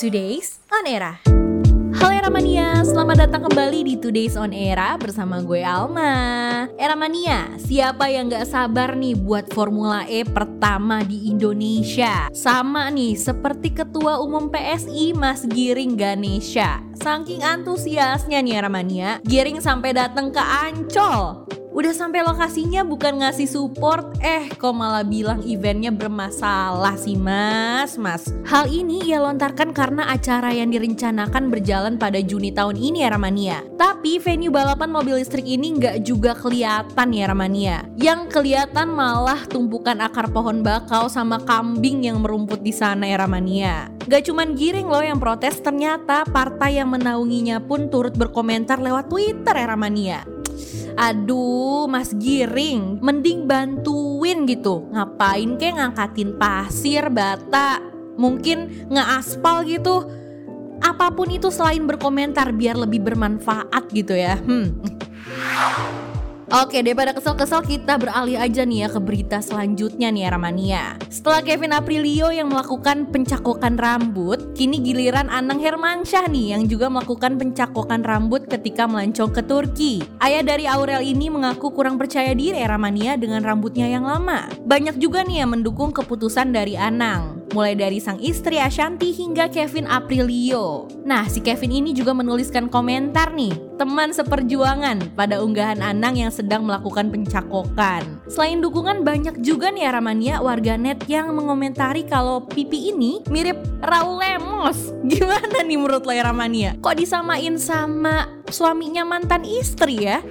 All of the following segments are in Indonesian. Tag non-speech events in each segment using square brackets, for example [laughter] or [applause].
Today's On Era. Halo Era Mania, selamat datang kembali di Today's On Era bersama gue Alma. Era Mania, siapa yang gak sabar nih buat Formula E pertama di Indonesia? Sama nih, seperti Ketua Umum PSI Mas Giring Ganesha. Saking antusiasnya nih Era Mania, Giring sampai datang ke Ancol Udah sampai lokasinya bukan ngasih support, eh kok malah bilang eventnya bermasalah sih mas, mas. Hal ini ia lontarkan karena acara yang direncanakan berjalan pada Juni tahun ini ya Ramania. Tapi venue balapan mobil listrik ini nggak juga kelihatan ya Ramania. Yang kelihatan malah tumpukan akar pohon bakau sama kambing yang merumput di sana ya Ramania. Gak cuman giring loh yang protes, ternyata partai yang menaunginya pun turut berkomentar lewat Twitter ya Ramania. Aduh, Mas Giring, mending bantuin gitu. Ngapain kayak ngangkatin pasir, bata, mungkin ngeaspal gitu. Apa pun itu selain berkomentar biar lebih bermanfaat gitu ya. Hmm. Oke, daripada kesel-kesel kita beralih aja nih ya ke berita selanjutnya nih ya. Setelah Kevin Aprilio yang melakukan pencakokan rambut, kini giliran Anang Hermansyah nih yang juga melakukan pencakokan rambut ketika melancong ke Turki. Ayah dari Aurel ini mengaku kurang percaya diri Ramania dengan rambutnya yang lama. Banyak juga nih yang mendukung keputusan dari Anang mulai dari sang istri Ashanti hingga Kevin Aprilio. Nah, si Kevin ini juga menuliskan komentar nih, teman seperjuangan pada unggahan Anang yang sedang melakukan pencakokan. Selain dukungan banyak juga nih Aramania warganet yang mengomentari kalau pipi ini mirip Raul Lemos. [laughs] Gimana nih menurut lo Aramania? Kok disamain sama suaminya mantan istri ya?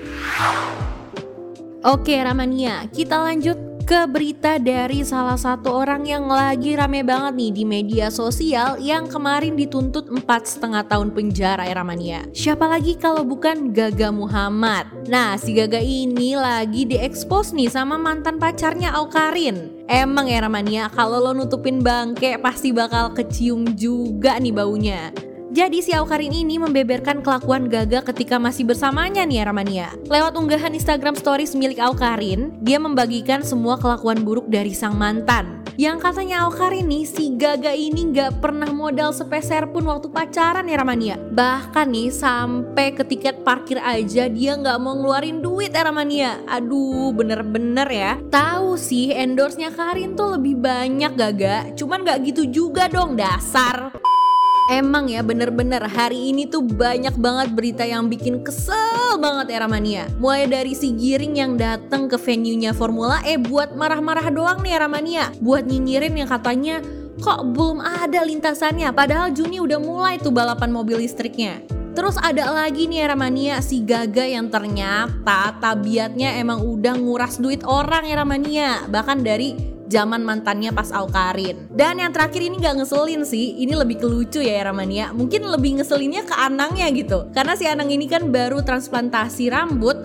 Oke Ramania, kita lanjut ke berita dari salah satu orang yang lagi rame banget nih di media sosial yang kemarin dituntut empat setengah tahun penjara era mania. Siapa lagi kalau bukan Gaga Muhammad? Nah, si Gaga ini lagi diekspos nih sama mantan pacarnya Aukarin. Emang era mania kalau lo nutupin bangke pasti bakal kecium juga nih baunya. Jadi si Aukarin ini membeberkan kelakuan Gaga ketika masih bersamanya nih Ramania. Lewat unggahan Instagram stories milik Aukarin, dia membagikan semua kelakuan buruk dari sang mantan. Yang katanya Aukarin nih, si Gaga ini gak pernah modal sepeser pun waktu pacaran ya Ramania. Bahkan nih sampai ke tiket parkir aja dia gak mau ngeluarin duit ya Ramania. Aduh bener-bener ya. Tahu sih endorse-nya Karin tuh lebih banyak Gaga, cuman gak gitu juga dong dasar. Emang ya bener-bener hari ini tuh banyak banget berita yang bikin kesel banget era mania. Mulai dari si Giring yang datang ke venue-nya Formula E buat marah-marah doang nih era mania. Buat nyinyirin yang katanya kok belum ada lintasannya padahal Juni udah mulai tuh balapan mobil listriknya. Terus ada lagi nih era mania si Gaga yang ternyata tabiatnya emang udah nguras duit orang era mania. Bahkan dari zaman mantannya pas Aukarin. Dan yang terakhir ini gak ngeselin sih, ini lebih ke lucu ya Ramania. Mungkin lebih ngeselinnya ke Anangnya gitu. Karena si Anang ini kan baru transplantasi rambut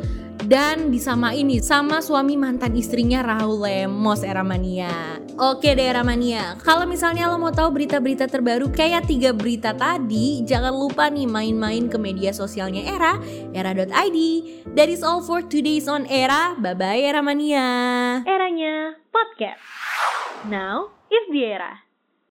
dan disamain nih sama suami mantan istrinya Rahul Lemos Eramania. Oke deh Eramania, kalau misalnya lo mau tahu berita-berita terbaru kayak tiga berita tadi, jangan lupa nih main-main ke media sosialnya Era, era.id. That is all for today's on Era. Bye-bye Eramania. Eranya podcast. Now is the era.